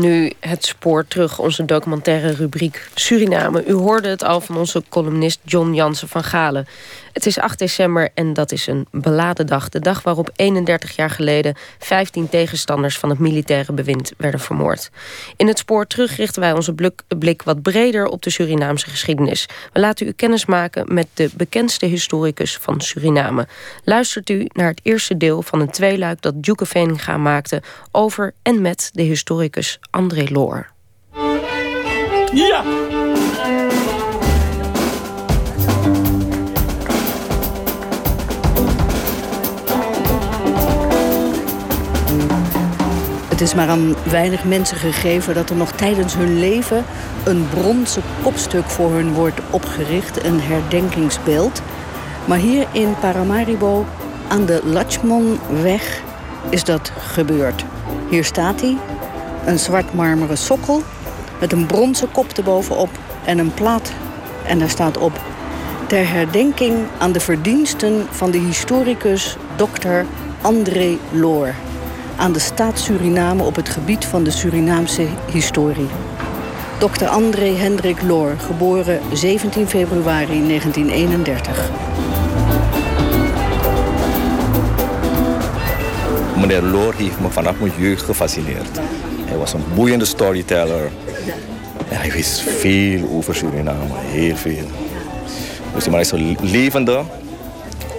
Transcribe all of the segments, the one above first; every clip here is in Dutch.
nu het spoor terug, onze documentaire rubriek Suriname. U hoorde het al van onze columnist John Jansen van Galen. Het is 8 december en dat is een beladen dag. De dag waarop 31 jaar geleden 15 tegenstanders van het militaire bewind werden vermoord. In het spoor terug richten wij onze blik wat breder op de Surinaamse geschiedenis. We laten u kennis maken met de bekendste historicus van Suriname. Luistert u naar het eerste deel van een tweeluik dat Duke Veninga maakte over en met de historicus André Loor. Ja! Het is maar aan weinig mensen gegeven dat er nog tijdens hun leven een bronzen kopstuk voor hun wordt opgericht, een herdenkingsbeeld. Maar hier in Paramaribo, aan de Lachmonweg, is dat gebeurd. Hier staat hij, een zwart marmeren sokkel met een bronzen kop erbovenop en een plaat. En daar staat op ter herdenking aan de verdiensten van de historicus Dr. André Loor aan de staat Suriname op het gebied van de Surinaamse historie. Dr. André Hendrik Loor, geboren 17 februari 1931. Meneer Loor heeft me vanaf mijn jeugd gefascineerd. Hij was een boeiende storyteller. Hij wist veel over Suriname, heel veel. Dus man is een levende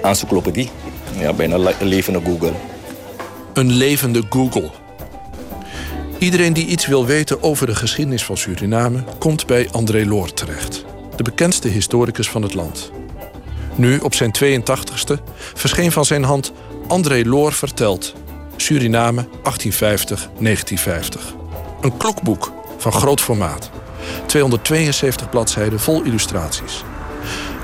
encyclopedie. Ja, bijna levende Google. Een levende Google. Iedereen die iets wil weten over de geschiedenis van Suriname komt bij André Loor terecht, de bekendste historicus van het land. Nu, op zijn 82ste, verscheen van zijn hand André Loor vertelt Suriname 1850-1950. Een klokboek van groot formaat. 272 bladzijden vol illustraties.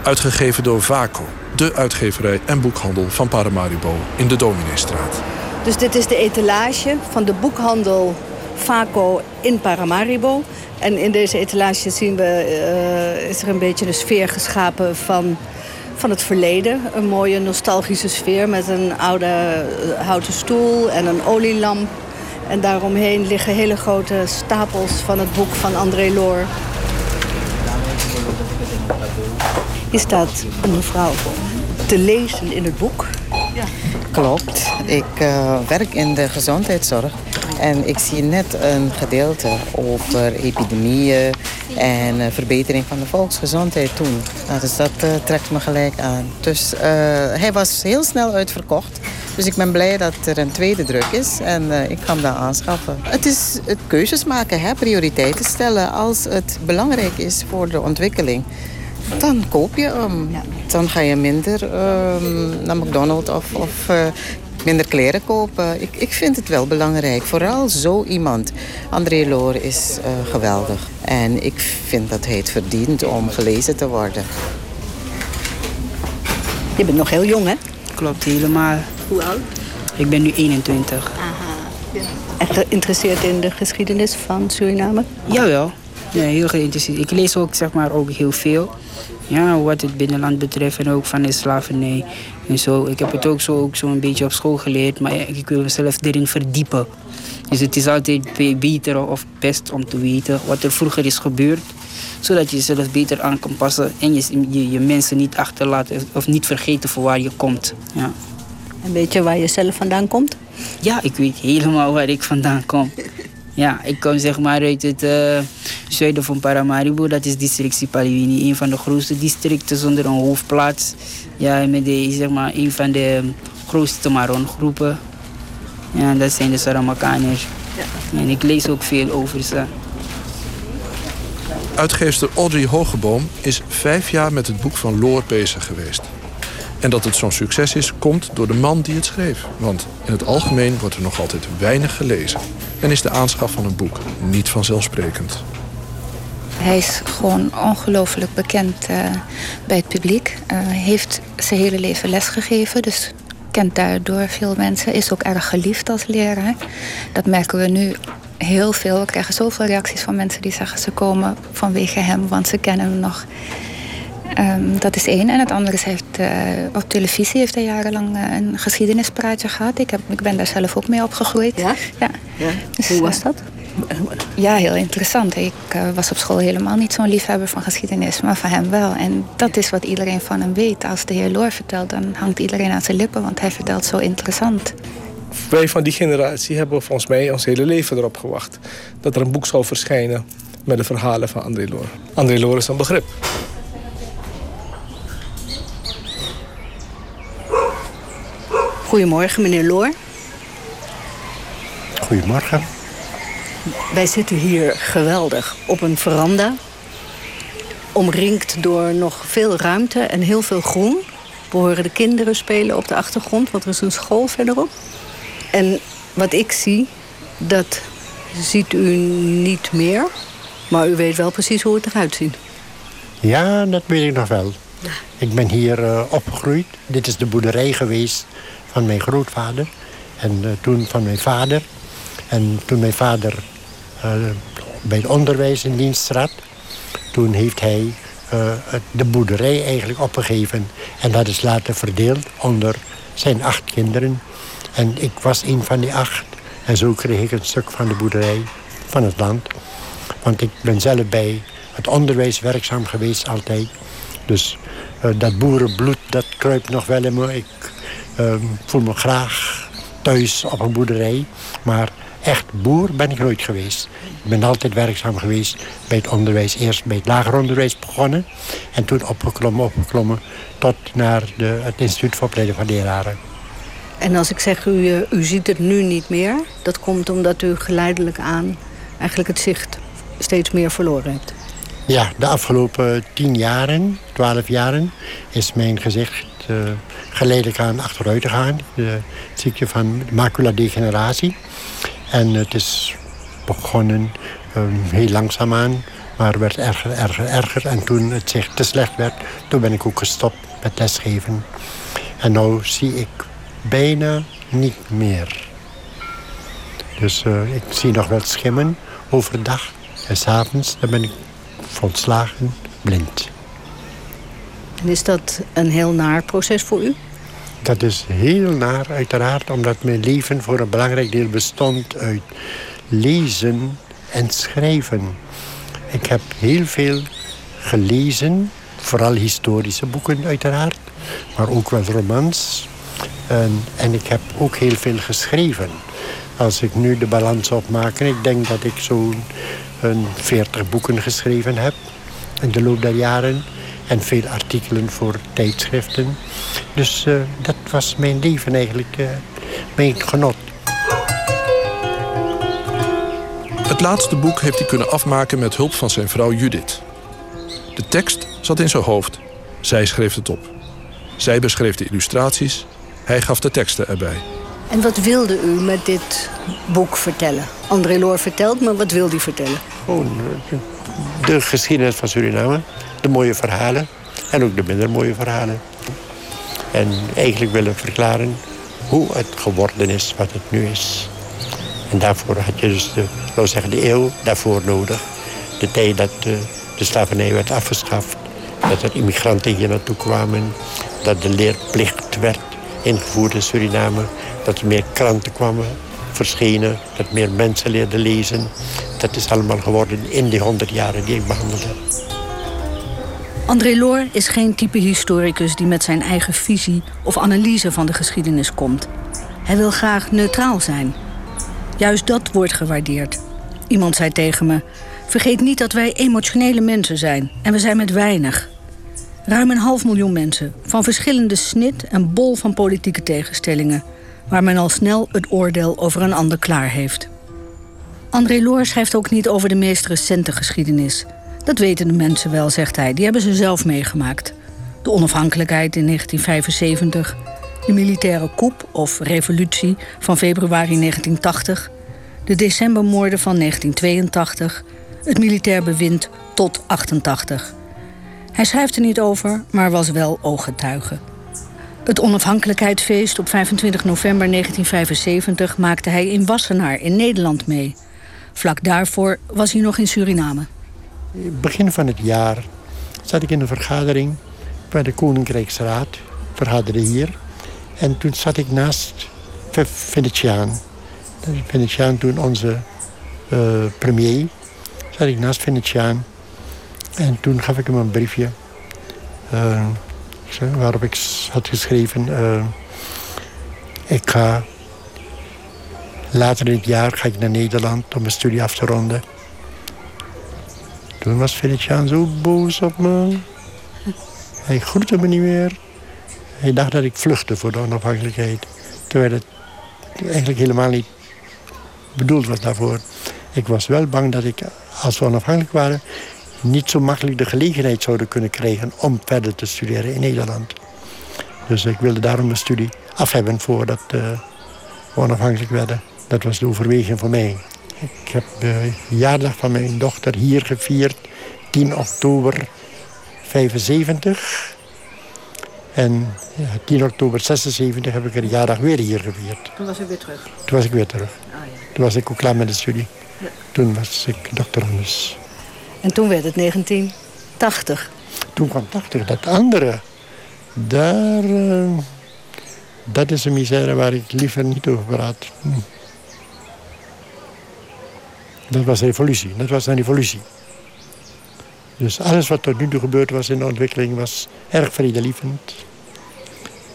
Uitgegeven door Vaco, de uitgeverij en boekhandel van Paramaribo in de Domineestraat. Dus dit is de etalage van de boekhandel Faco in Paramaribo. En in deze etalage zien we, uh, is er een beetje de sfeer geschapen van, van het verleden. Een mooie nostalgische sfeer met een oude eh, houten stoel en een olielamp. En daaromheen liggen hele grote stapels van het boek van André Loor. Hier staat een mevrouw te lezen in het boek. Klopt. Ik uh, werk in de gezondheidszorg. En ik zie net een gedeelte over epidemieën en uh, verbetering van de volksgezondheid toen. Nou, dus dat uh, trekt me gelijk aan. Dus hij was heel snel uitverkocht. Dus ik ben blij dat er een tweede druk is en ik ga hem dan aanschaffen. Het is het keuzes maken, hè, prioriteiten stellen als het belangrijk is voor de ontwikkeling dan koop je hem. Dan ga je minder um, naar McDonald's of, of uh, minder kleren kopen. Ik, ik vind het wel belangrijk. Vooral zo iemand. André Loor is uh, geweldig. En ik vind dat hij het verdient om gelezen te worden. Je bent nog heel jong, hè? Klopt, helemaal. Hoe oud? Ik ben nu 21. Aha. Ja. En geïnteresseerd in de geschiedenis van Suriname? Jawel. Ja, heel geïnteresseerd. Ik lees ook, zeg maar, ook heel veel. Ja, wat het binnenland betreft en ook van de slavernij en zo. Ik heb het ook zo, ook zo een beetje op school geleerd, maar ik wil mezelf erin verdiepen. Dus het is altijd beter of best om te weten wat er vroeger is gebeurd. Zodat je jezelf beter aan kan passen en je, je, je mensen niet achterlaat of niet vergeten voor waar je komt. Ja. En weet je waar je zelf vandaan komt? Ja, ik weet helemaal waar ik vandaan kom. Ja, ik kom zeg maar uit het uh, zuiden van Paramaribo. Dat is district Sipaliwini. Een van de grootste districten zonder een hoofdplaats. Ja, met de, zeg maar, een van de grootste Maron-groepen. Ja, dat zijn de Saramakaners. Ja. En ik lees ook veel over ze. Uitgeefster Audrey Hogeboom is vijf jaar met het boek van Loor bezig geweest. En dat het zo'n succes is, komt door de man die het schreef. Want in het algemeen wordt er nog altijd weinig gelezen. En is de aanschaf van een boek niet vanzelfsprekend. Hij is gewoon ongelooflijk bekend uh, bij het publiek. Uh, heeft zijn hele leven lesgegeven, dus kent daardoor veel mensen. Is ook erg geliefd als leraar. Dat merken we nu heel veel. We krijgen zoveel reacties van mensen die zeggen ze komen vanwege hem, want ze kennen hem nog. Um, dat is één. En het andere is, heeft, uh, op televisie heeft hij jarenlang uh, een geschiedenispraatje gehad. Ik, heb, ik ben daar zelf ook mee opgegroeid. Ja? Ja. ja. Dus, Hoe was dat? Ja, heel interessant. Ik uh, was op school helemaal niet zo'n liefhebber van geschiedenis, maar van hem wel. En dat is wat iedereen van hem weet. Als de heer Loor vertelt, dan hangt iedereen aan zijn lippen, want hij vertelt zo interessant. Wij van die generatie hebben volgens mij ons hele leven erop gewacht dat er een boek zou verschijnen met de verhalen van André Loor. André Loor is een begrip. Goedemorgen, meneer Loor. Goedemorgen. Wij zitten hier geweldig op een veranda. Omringd door nog veel ruimte en heel veel groen. We horen de kinderen spelen op de achtergrond, want er is een school verderop. En wat ik zie, dat ziet u niet meer. Maar u weet wel precies hoe het eruit ziet. Ja, dat weet ik nog wel. Ik ben hier uh, opgegroeid. Dit is de boerderij geweest van mijn grootvader. En uh, toen van mijn vader. En toen mijn vader uh, bij het onderwijs in dienst trad... toen heeft hij de boerderij eigenlijk opgegeven. En dat is later verdeeld onder zijn acht kinderen. En ik was een van die acht. En zo kreeg ik een stuk van de boerderij, van het land. Want ik ben zelf bij het onderwijs werkzaam geweest altijd. Dus dat boerenbloed, dat kruipt nog wel in me. Uh, voel me graag thuis op een boerderij. Maar echt boer ben ik nooit geweest. Ik ben altijd werkzaam geweest bij het onderwijs. Eerst bij het lager onderwijs begonnen. En toen opgeklommen, opgeklommen tot naar de, het instituut voor opleiding van leraren. En als ik zeg, u, eh, u ziet het nu niet meer... dat komt omdat u geleidelijk aan eigenlijk het zicht steeds meer verloren hebt. Ja, de afgelopen tien jaren, twaalf jaren... is mijn gezicht uh, geleidelijk aan achteruit gegaan. De ziekte van maculadegeneratie. En het is begonnen um, heel langzaamaan... maar werd erger, erger, erger. En toen het zich te slecht werd, toen ben ik ook gestopt met lesgeven. En nu zie ik bijna niet meer. Dus uh, ik zie nog wel schimmen overdag. En s'avonds dan ben ik volslagen blind. En is dat een heel naar proces voor u? Dat is heel naar, uiteraard, omdat mijn leven voor een belangrijk deel bestond uit lezen en schrijven. Ik heb heel veel gelezen, vooral historische boeken uiteraard, maar ook wel romans, en, en ik heb ook heel veel geschreven. Als ik nu de balans opmaak, ik denk dat ik zo'n 40 boeken geschreven heb in de loop der jaren. En veel artikelen voor tijdschriften. Dus uh, dat was mijn leven eigenlijk, uh, mijn genot. Het laatste boek heeft hij kunnen afmaken met hulp van zijn vrouw Judith. De tekst zat in zijn hoofd. Zij schreef het op. Zij beschreef de illustraties hij gaf de teksten erbij. En wat wilde u met dit boek vertellen? André Loor vertelt, maar wat wilde hij vertellen? Gewoon oh, de geschiedenis van Suriname. De mooie verhalen. En ook de minder mooie verhalen. En eigenlijk willen verklaren hoe het geworden is wat het nu is. En daarvoor had je dus de, zeggen, de eeuw daarvoor nodig. De tijd dat de, de slavernij werd afgeschaft. Dat er immigranten hier naartoe kwamen. Dat de leerplicht werd ingevoerd in Suriname. Dat er meer kranten kwamen, verschenen. Dat meer mensen leerden lezen. Dat is allemaal geworden in die honderd jaren die ik behandeld heb. André Loor is geen type historicus die met zijn eigen visie of analyse van de geschiedenis komt. Hij wil graag neutraal zijn. Juist dat wordt gewaardeerd. Iemand zei tegen me: Vergeet niet dat wij emotionele mensen zijn en we zijn met weinig. Ruim een half miljoen mensen, van verschillende snit en bol van politieke tegenstellingen, waar men al snel het oordeel over een ander klaar heeft. André Loor schrijft ook niet over de meest recente geschiedenis. Dat weten de mensen wel, zegt hij. Die hebben ze zelf meegemaakt. De onafhankelijkheid in 1975, de militaire coup of revolutie van februari 1980, de decembermoorden van 1982, het militair bewind tot 88. Hij schrijft er niet over, maar was wel ooggetuige. Het onafhankelijkheidsfeest op 25 november 1975 maakte hij in Wassenaar in Nederland mee. Vlak daarvoor was hij nog in Suriname. Begin van het jaar zat ik in een vergadering bij de Koninkrijksraad. Vergaderde hier. En toen zat ik naast Venetiaan. Venetiaan toen onze uh, premier. Zat ik naast Venetiaan. En toen gaf ik hem een briefje. Uh, waarop ik had geschreven... Uh, ik ga later in het jaar ga ik naar Nederland om mijn studie af te ronden. Toen was Venetiaan zo boos op me. Hij groette me niet meer. Hij dacht dat ik vluchtte voor de onafhankelijkheid. Terwijl het eigenlijk helemaal niet bedoeld was daarvoor. Ik was wel bang dat ik, als we onafhankelijk waren... niet zo makkelijk de gelegenheid zouden kunnen krijgen... om verder te studeren in Nederland. Dus ik wilde daarom mijn studie af hebben voordat uh, we onafhankelijk werden. Dat was de overweging voor mij. Ik heb de jaardag van mijn dochter hier gevierd. 10 oktober 75. En ja, 10 oktober 76 heb ik een jaardag weer hier gevierd. Toen was ik weer terug? Toen was ik weer terug. Ah, ja. Toen was ik ook klaar met de studie. Ja. Toen was ik doctorandus. En toen werd het 1980? Toen kwam 80. Dat andere, daar... Uh, dat is een misère waar ik liever niet over praat. Hm. Dat was revolutie. Dat was een revolutie. Dus alles wat tot nu toe gebeurd was in de ontwikkeling was erg vredelievend.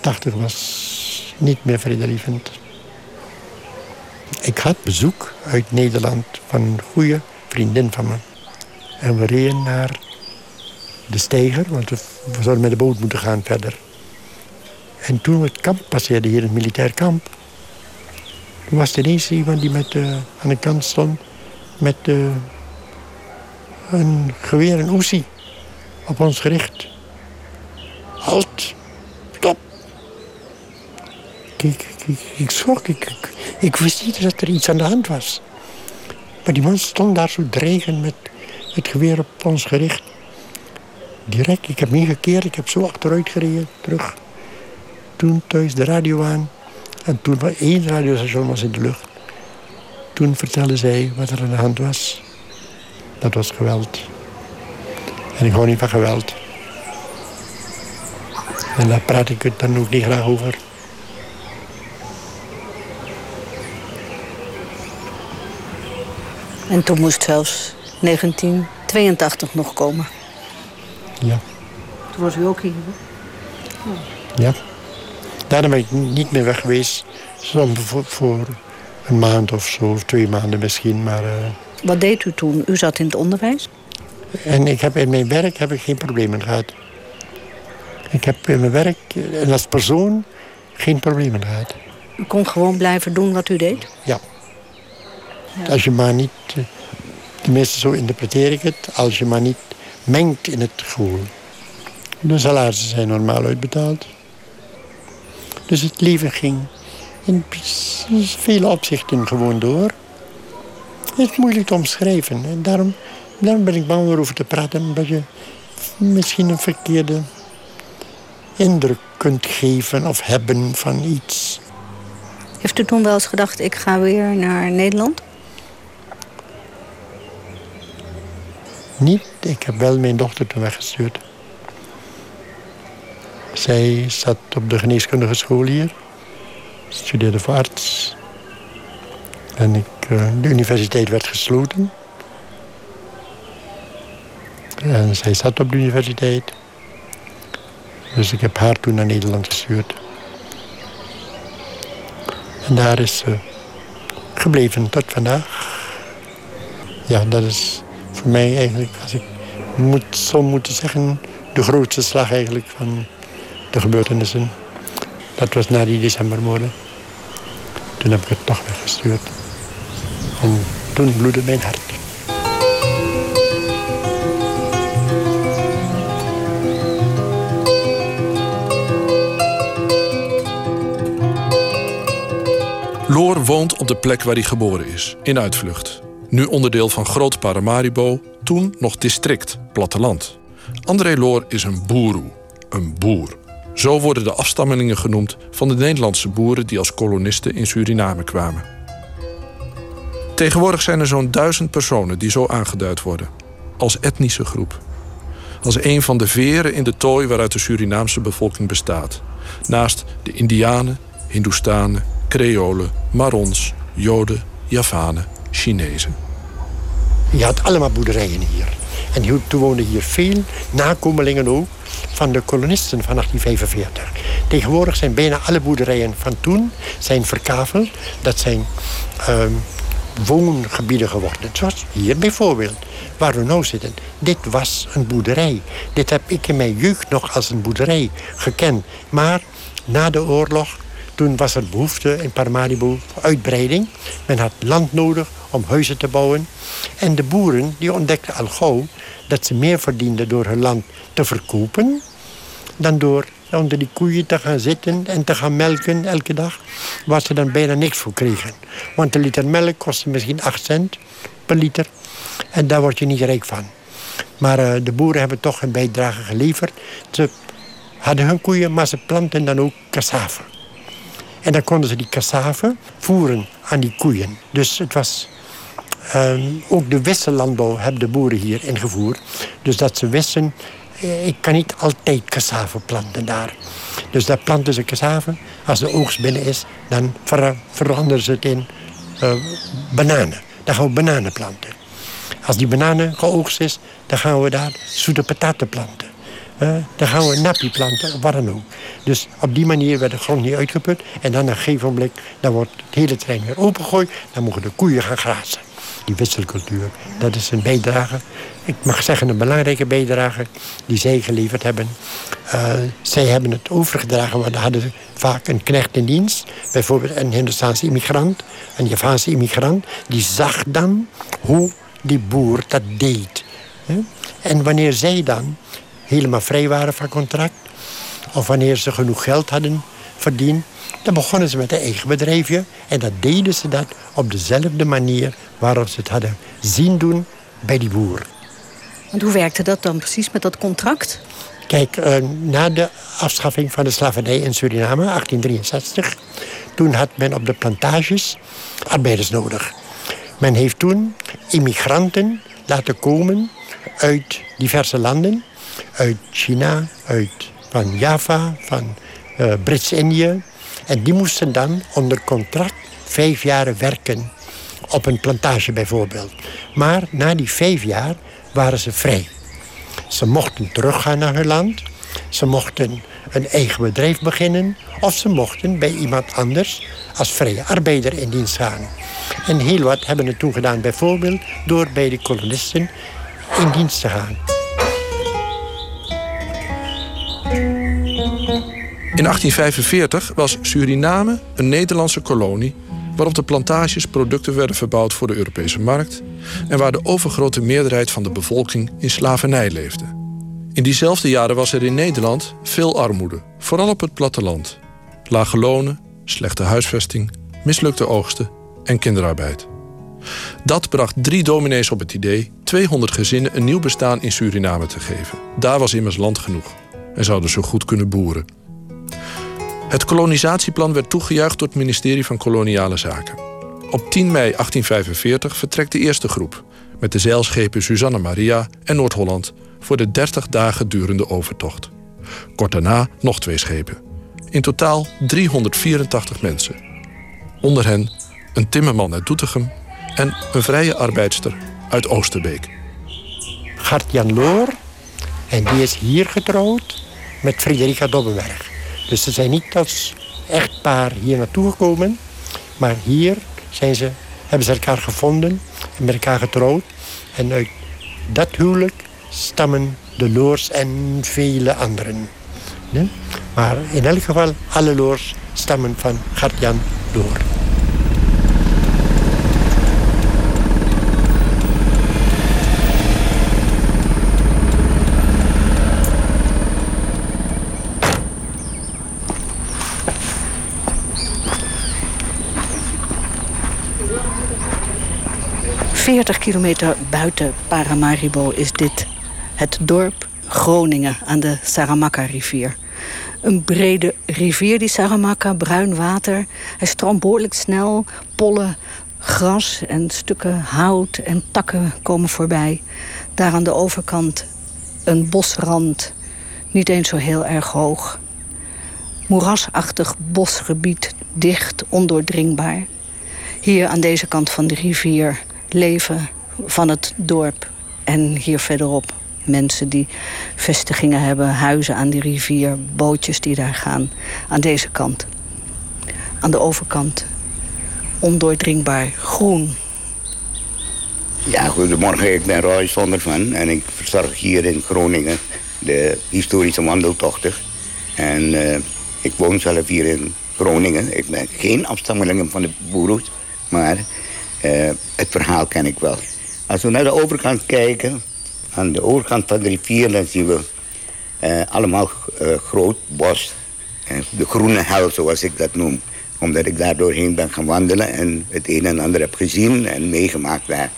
80 was niet meer vredelievend. Ik had bezoek uit Nederland van een goede vriendin van me. En we reden naar de steiger, want we, zouden met de boot moeten gaan verder. En toen we het kamp passeerden, hier het militair kamp... toen was er ineens iemand die met, uh, aan de kant stond met uh, een geweer, een oesie, op ons gericht. Halt, stop. Ik, ik, ik schrok, ik, ik, wist niet dat er iets aan de hand was. Maar die man stond daar zo dreigend met het geweer op ons gericht. Direct, ik heb niet gekeerd, ik heb zo achteruit gereden, terug. Toen thuis de radio aan. En toen was één radiostation was in de lucht. Toen vertelde zij wat er aan de hand was. Dat was geweld. En ik hou niet van geweld. En daar praat ik het dan ook niet graag over. En toen moest zelfs 1982 nog komen. Ja. Toen was u ook hier, Ja. Daarna ben ik niet meer weg geweest. Voor, voor een maand of zo, of twee maanden misschien. Maar, uh... Wat deed u toen? U zat in het onderwijs? En ik heb in mijn werk heb ik geen problemen gehad. Ik heb in mijn werk en als persoon geen problemen gehad. U kon gewoon blijven doen wat u deed? Ja. ja. Als je maar niet, eh, tenminste zo interpreteer ik het, als je maar niet mengt in het school. De salarissen zijn normaal uitbetaald. Dus het leven ging in vele opzichten gewoon door. Het is moeilijk te omschrijven. En daarom, daarom ben ik bang erover te praten. Omdat je misschien een verkeerde indruk kunt geven of hebben van iets. Heeft u toen wel eens gedacht, ik ga weer naar Nederland? Niet. Ik heb wel mijn dochter toen weggestuurd. Zij zat op de geneeskundige school hier studeerde voor arts. En ik, eh, de universiteit werd gesloten. En zij zat op de universiteit. Dus ik heb haar toen naar Nederland gestuurd. En daar is ze gebleven tot vandaag. Ja, dat is voor mij eigenlijk, als ik moet, zo moeten zeggen... de grootste slag eigenlijk van de gebeurtenissen. Dat was na die decembermoorden. Toen heb ik het toch weggestuurd. En toen bloedde mijn hart. Loor woont op de plek waar hij geboren is, in Uitvlucht. Nu onderdeel van Groot Paramaribo, toen nog district, platteland. André Loor is een boeroe, een boer. Zo worden de afstammelingen genoemd van de Nederlandse boeren die als kolonisten in Suriname kwamen. Tegenwoordig zijn er zo'n duizend personen die zo aangeduid worden, als etnische groep. Als een van de veren in de tooi waaruit de Surinaamse bevolking bestaat. Naast de Indianen, Hindoestanen, Creolen, Marons, Joden, Javanen, Chinezen. Je had allemaal boerderijen hier. En toen woonden hier veel nakomelingen ook van de kolonisten van 1845. Tegenwoordig zijn bijna alle boerderijen van toen zijn verkaveld. Dat zijn um, woongebieden geworden. Zoals hier bijvoorbeeld, waar we nu zitten. Dit was een boerderij. Dit heb ik in mijn jeugd nog als een boerderij gekend. Maar na de oorlog, toen was er behoefte in Paramaribo uitbreiding. Men had land nodig om huizen te bouwen. En de boeren die ontdekten al gauw dat ze meer verdienden door hun land te verkopen... dan door onder die koeien te gaan zitten en te gaan melken elke dag... waar ze dan bijna niks voor kregen. Want een liter melk kostte misschien 8 cent per liter. En daar word je niet rijk van. Maar uh, de boeren hebben toch een bijdrage geleverd. Ze hadden hun koeien, maar ze planten dan ook cassave. En dan konden ze die cassave voeren aan die koeien. Dus het was... Uh, ook de wissellandbouw hebben de boeren hier ingevoerd. Dus dat ze wisten, eh, ik kan niet altijd cassave planten daar. Dus daar planten ze cassave. Als de oogst binnen is, dan ver veranderen ze het in uh, bananen. Dan gaan we bananen planten. Als die bananen geoogst is, dan gaan we daar zoete pataten planten. Uh, dan gaan we nappie planten, wat dan ook. Dus op die manier werd de grond niet uitgeput. En dan een gegeven moment, dan wordt het hele terrein weer opengegooid. Dan mogen de koeien gaan grazen. Die wisselcultuur, dat is een bijdrage. Ik mag zeggen een belangrijke bijdrage die zij geleverd hebben. Uh, zij hebben het overgedragen, want hadden vaak een knecht in dienst. Bijvoorbeeld een Hindustaanse immigrant, een Javaanse immigrant. Die zag dan hoe die boer dat deed. En wanneer zij dan helemaal vrij waren van contract... of wanneer ze genoeg geld hadden verdiend... dan begonnen ze met een eigen bedrijfje. En dat deden ze dat op dezelfde manier waarop ze het hadden zien doen bij die boer. En hoe werkte dat dan precies met dat contract? Kijk, uh, na de afschaffing van de slavernij in Suriname, 1863... toen had men op de plantages arbeiders nodig. Men heeft toen immigranten laten komen uit diverse landen. Uit China, uit van Java, van uh, Brits-Indië. En die moesten dan onder contract vijf jaar werken. Op een plantage bijvoorbeeld. Maar na die vijf jaar waren ze vrij. Ze mochten teruggaan naar hun land. Ze mochten een eigen bedrijf beginnen. Of ze mochten bij iemand anders als vrije arbeider in dienst gaan. En heel wat hebben het toen gedaan, bijvoorbeeld door bij de kolonisten in dienst te gaan. In 1845 was Suriname een Nederlandse kolonie waarop de plantages producten werden verbouwd voor de Europese markt en waar de overgrote meerderheid van de bevolking in slavernij leefde. In diezelfde jaren was er in Nederland veel armoede, vooral op het platteland. Lage lonen, slechte huisvesting, mislukte oogsten en kinderarbeid. Dat bracht drie dominees op het idee 200 gezinnen een nieuw bestaan in Suriname te geven. Daar was immers land genoeg en zouden ze goed kunnen boeren. Het kolonisatieplan werd toegejuicht door het ministerie van Koloniale Zaken. Op 10 mei 1845 vertrekt de eerste groep... met de zeilschepen Susanna Maria en Noord-Holland... voor de 30 dagen durende overtocht. Kort daarna nog twee schepen. In totaal 384 mensen. Onder hen een timmerman uit Doetinchem... en een vrije arbeidster uit Oosterbeek. Gert-Jan Loor, en die is hier getrouwd met Frederica Dobbenberg. Dus ze zijn niet als echtpaar hier naartoe gekomen. Maar hier zijn ze, hebben ze elkaar gevonden en met elkaar getrouwd. En uit dat huwelijk stammen de Loors en vele anderen. Maar in elk geval, alle Loors stammen van Gert-Jan. 40 kilometer buiten Paramaribo is dit het dorp Groningen aan de Saramacca-rivier. Een brede rivier, die Saramacca, bruin water. Hij stroomt behoorlijk snel. Pollen, gras en stukken hout en takken komen voorbij. Daar aan de overkant een bosrand, niet eens zo heel erg hoog. Moerasachtig bosgebied, dicht, ondoordringbaar. Hier aan deze kant van de rivier leven van het dorp. En hier verderop mensen die vestigingen hebben, huizen aan die rivier, bootjes die daar gaan. Aan deze kant. Aan de overkant. Ondoordringbaar, groen. Ja, goedemorgen. Ik ben Roy Zondervan en ik verzorg hier in Groningen de historische wandeltochten. En uh, ik woon zelf hier in Groningen. Ik ben geen afstammeling van de boeren, maar uh, het verhaal ken ik wel. Als we naar de overkant kijken, aan de overkant van de rivier, dan zien we uh, allemaal groot bos. de groene hel, zoals ik dat noem. Omdat ik daar doorheen ben gaan wandelen en het een en ander heb gezien en meegemaakt daar.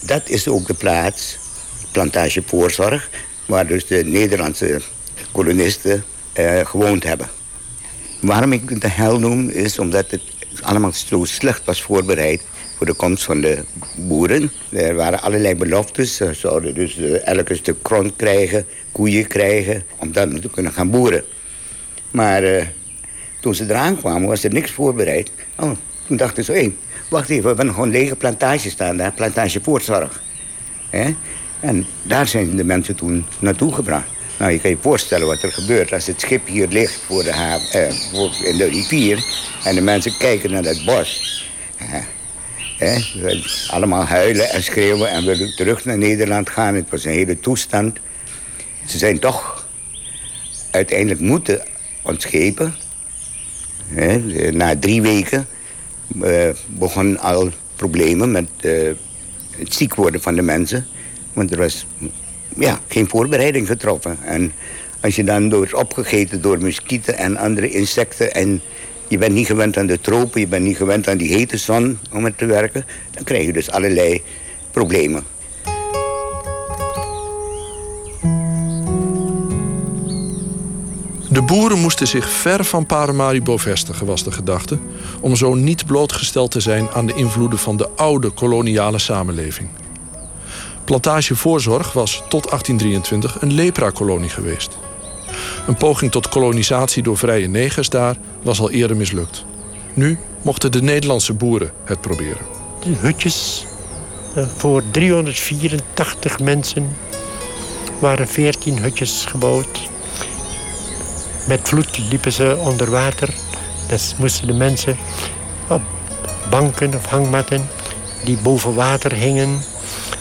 dat is ook de plaats, plantage voorzorg, waar dus de Nederlandse kolonisten gewoond hebben. Waarom ik de hel noem, is omdat het allemaal zo slecht was voorbereid voor de komst van de boeren. Er waren allerlei beloftes. Ze zouden dus uh, elke stuk grond krijgen, koeien krijgen, om dan te kunnen gaan boeren. Maar uh, toen ze eraan kwamen, was er niks voorbereid. Oh, toen dachten ze, hé, wacht even, we hebben gewoon lege plantages staan daar, plantage voortzorg. En daar zijn de mensen toen naartoe gebracht. Nou, je kan je voorstellen wat er gebeurt als het schip hier ligt voor de haven, eh, in de rivier... en de mensen kijken naar dat bos. Eh, allemaal huilen en schreeuwen en willen terug naar Nederland gaan. Het was een hele toestand. Ze zijn toch uiteindelijk moeten ontschepen. na drie weken uh, begonnen al problemen met uh, het ziek worden van de mensen. Want er was ja, geen voorbereiding getroffen. En als je dan wordt opgegeten door muskieten en andere insecten... en je bent niet gewend aan de tropen, je bent niet gewend aan die hete zon om het te werken... dan krijg je dus allerlei problemen. De boeren moesten zich ver van Paramaribo vestigen, was de gedachte... om zo niet blootgesteld te zijn aan de invloeden van de oude koloniale samenleving. Plantage Voorzorg was tot 1823 een lepra-kolonie geweest. Een poging tot kolonisatie door vrije negers daar was al eerder mislukt. Nu mochten de Nederlandse boeren het proberen. De hutjes eh, voor 384 mensen waren 14 hutjes gebouwd. Met vloed liepen ze onder water. Dus moesten de mensen op banken of hangmatten die boven water hingen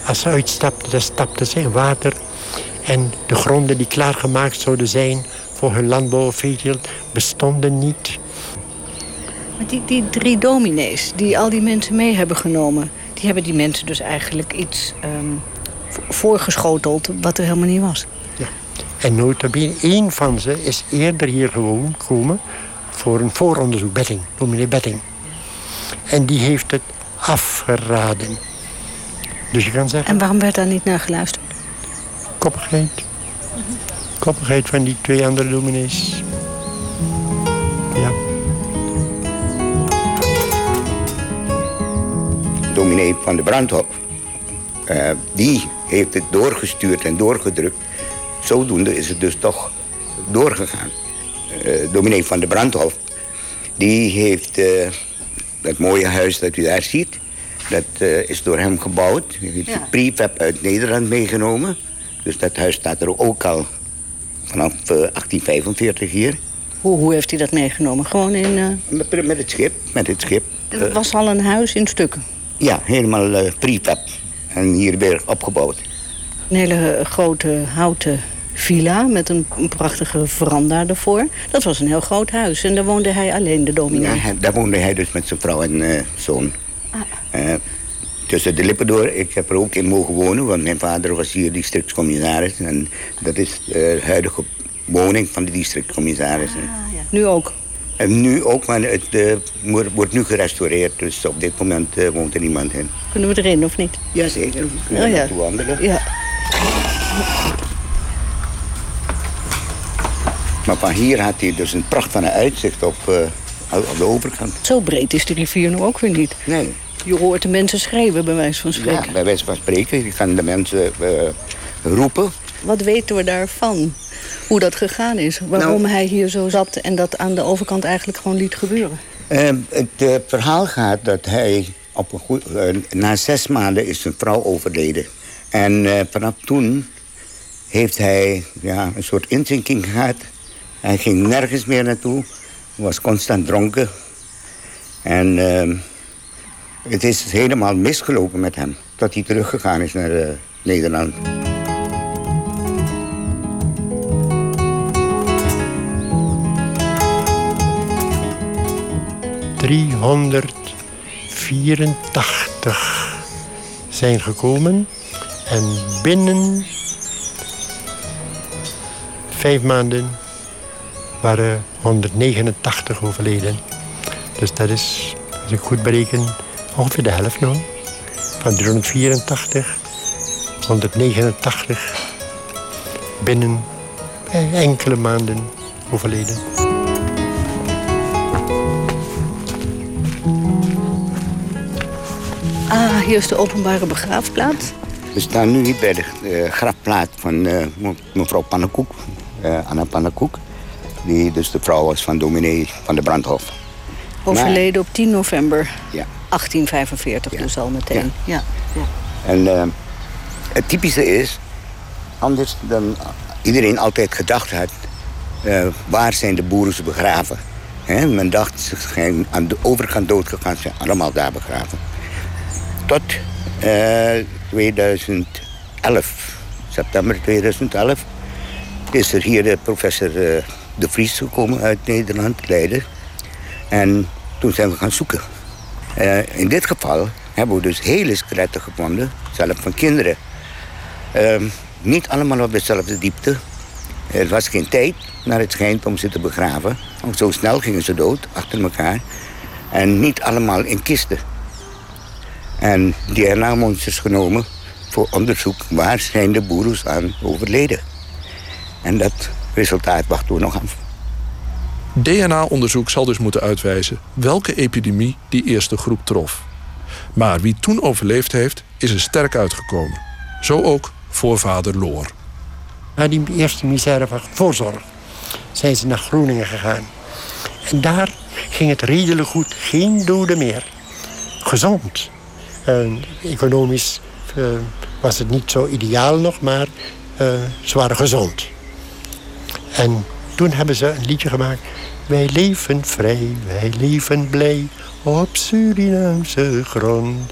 als ze uitstapten, dan stapten ze in water. En de gronden die klaargemaakt zouden zijn voor hun landbouwveeteelt bestonden niet. Maar die, die drie dominees die al die mensen mee hebben genomen... die hebben die mensen dus eigenlijk iets um, voorgeschoteld wat er helemaal niet was. Ja. En notabene, één van ze is eerder hier gewoon gekomen... voor een vooronderzoek, Betting, dominee Betting. En die heeft het afgeraden. Dus je kan zeggen... En waarom werd daar niet naar geluisterd? Koppigheid. Koppigheid van die twee andere dominees. Ja. Dominee van de Brandhof. Uh, die heeft het doorgestuurd en doorgedrukt. Zodoende is het dus toch doorgegaan. Uh, dominee van de Brandhof. Die heeft uh, dat mooie huis dat u daar ziet dat uh, is door hem gebouwd. Hij heeft ja. prefab uit Nederland meegenomen. Dus dat huis staat er ook al vanaf uh, 1845 hier. Hoe, hoe heeft hij dat meegenomen? Gewoon in... Uh... Met, met, het schip, met het schip. Het was al een huis in stukken? Ja, helemaal prefab. En hier weer opgebouwd. Een hele grote houten villa met een, prachtige veranda ervoor. Dat was een heel groot huis. En daar woonde hij alleen, de dominee? Ja, daar woonde hij dus met zijn vrouw en zoon. Uh, tussen de lippen door. Ik heb er ook in mogen wonen, want mijn vader was hier districtscommissaris. En dat is de huidige woning van de districtscommissaris. Ah, ja. Nu ook? En nu ook, maar het uh, wordt nu gerestaureerd. Dus op dit moment uh, woont er niemand in. Kunnen we erin of niet? Jazeker, we kunnen oh, ja. wandelen. Ja. Maar van hier had hij dus een pracht van een uitzicht op, uh, op de overkant. Zo breed is de rivier nu ook weer niet. Nee. Je hoort de mensen schreeuwen, bij wijze van spreken. Ja, bij wijze van spreken. Je kan de mensen uh, roepen. Wat weten we daarvan? Hoe dat gegaan is? Waarom nou, hij hier zo zat en dat aan de overkant eigenlijk gewoon liet gebeuren? Uh, het uh, verhaal gaat dat hij op een goed, eh, na zes maanden is zijn vrouw overleden. En vanaf toen heeft hij ja, een soort inzinking gehad. Hij ging nergens meer naartoe. Was constant dronken. En uh, het is helemaal misgelopen met hem. Dat hij teruggegaan is naar uh, Nederland. ...384 zijn gekomen. En binnen vijf maanden waren 189 overleden. Dus dat is, als ik goed bereken, ongeveer de helft nog. Van 384, 189 binnen enkele maanden overleden. Ah, hier is de openbare begraafplaats. We staan nu hier bij de uh, grafplaat van uh, mevrouw Pannenkoek, uh, Anna Pannenkoek. Die dus de vrouw was van dominee van de Brandhof. Overleden op 10 november ja. 1845 dus al meteen. Ja. ja. En het typische is, anders dan iedereen altijd gedacht had... waar zijn de boeren begraven? He, men dacht, ze zijn aan de overkant doodgegaan, ze zijn allemaal daar begraven. Tot 2011, september 2011, is er hier de professor uh, De Vries gekomen uit Nederland, Leiden. En toen zijn we gaan zoeken. Uh, in dit geval hebben we dus hele skeletten gevonden, zelfs van kinderen. Uh, niet allemaal op dezelfde diepte. Er was geen tijd, naar het schijnt, om ze te begraven. Want zo snel gingen ze dood, achter elkaar. En niet allemaal in kisten. En DNA-monsters genomen voor onderzoek waar zijn de boeroes aan overleden. En dat resultaat wachten we nog af. DNA-onderzoek zal dus moeten uitwijzen welke epidemie die eerste groep trof. Maar wie toen overleefd heeft, is er sterk uitgekomen. Zo ook voorvader Loor. Na die eerste misère van voorzorg zijn ze naar Groningen gegaan. En daar ging het redelijk goed, geen doden meer. Gezond. En economisch uh, was het niet zo ideaal nog, maar uh, ze waren gezond. En toen hebben ze een liedje gemaakt. Wij leven vrij, wij leven blij op Surinaamse grond.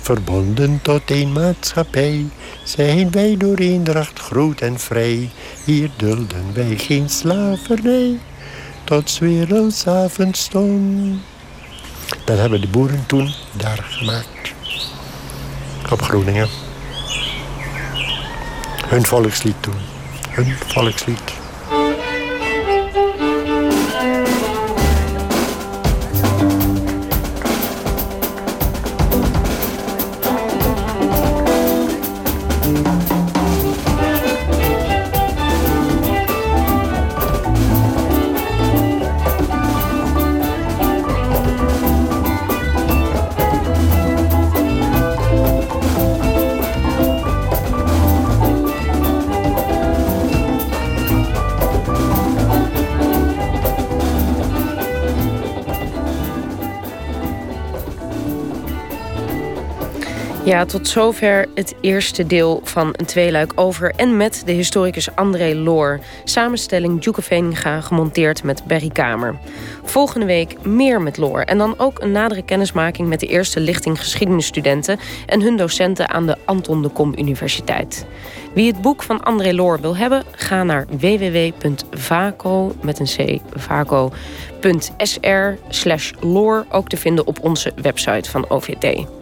Verbonden tot één maatschappij zijn wij door eendracht groot en vrij. Hier dulden wij geen slavernij tot wereldsavond stond. Dat hebben de boeren toen daar gemaakt. Op Groningen. Hun volkslied toen. Hun volkslied. Ja, tot zover het eerste deel van een tweeluik over en met de historicus André Loor. Samenstelling Djoeke Veninga, gemonteerd met Berry Kamer. Volgende week meer met Loor en dan ook een nadere kennismaking met de eerste lichting geschiedenisstudenten en hun docenten aan de Anton de Kom Universiteit. Wie het boek van André Loor wil hebben, ga naar www.vaco met een c vaco.sr slash loor ook te vinden op onze website van OVT.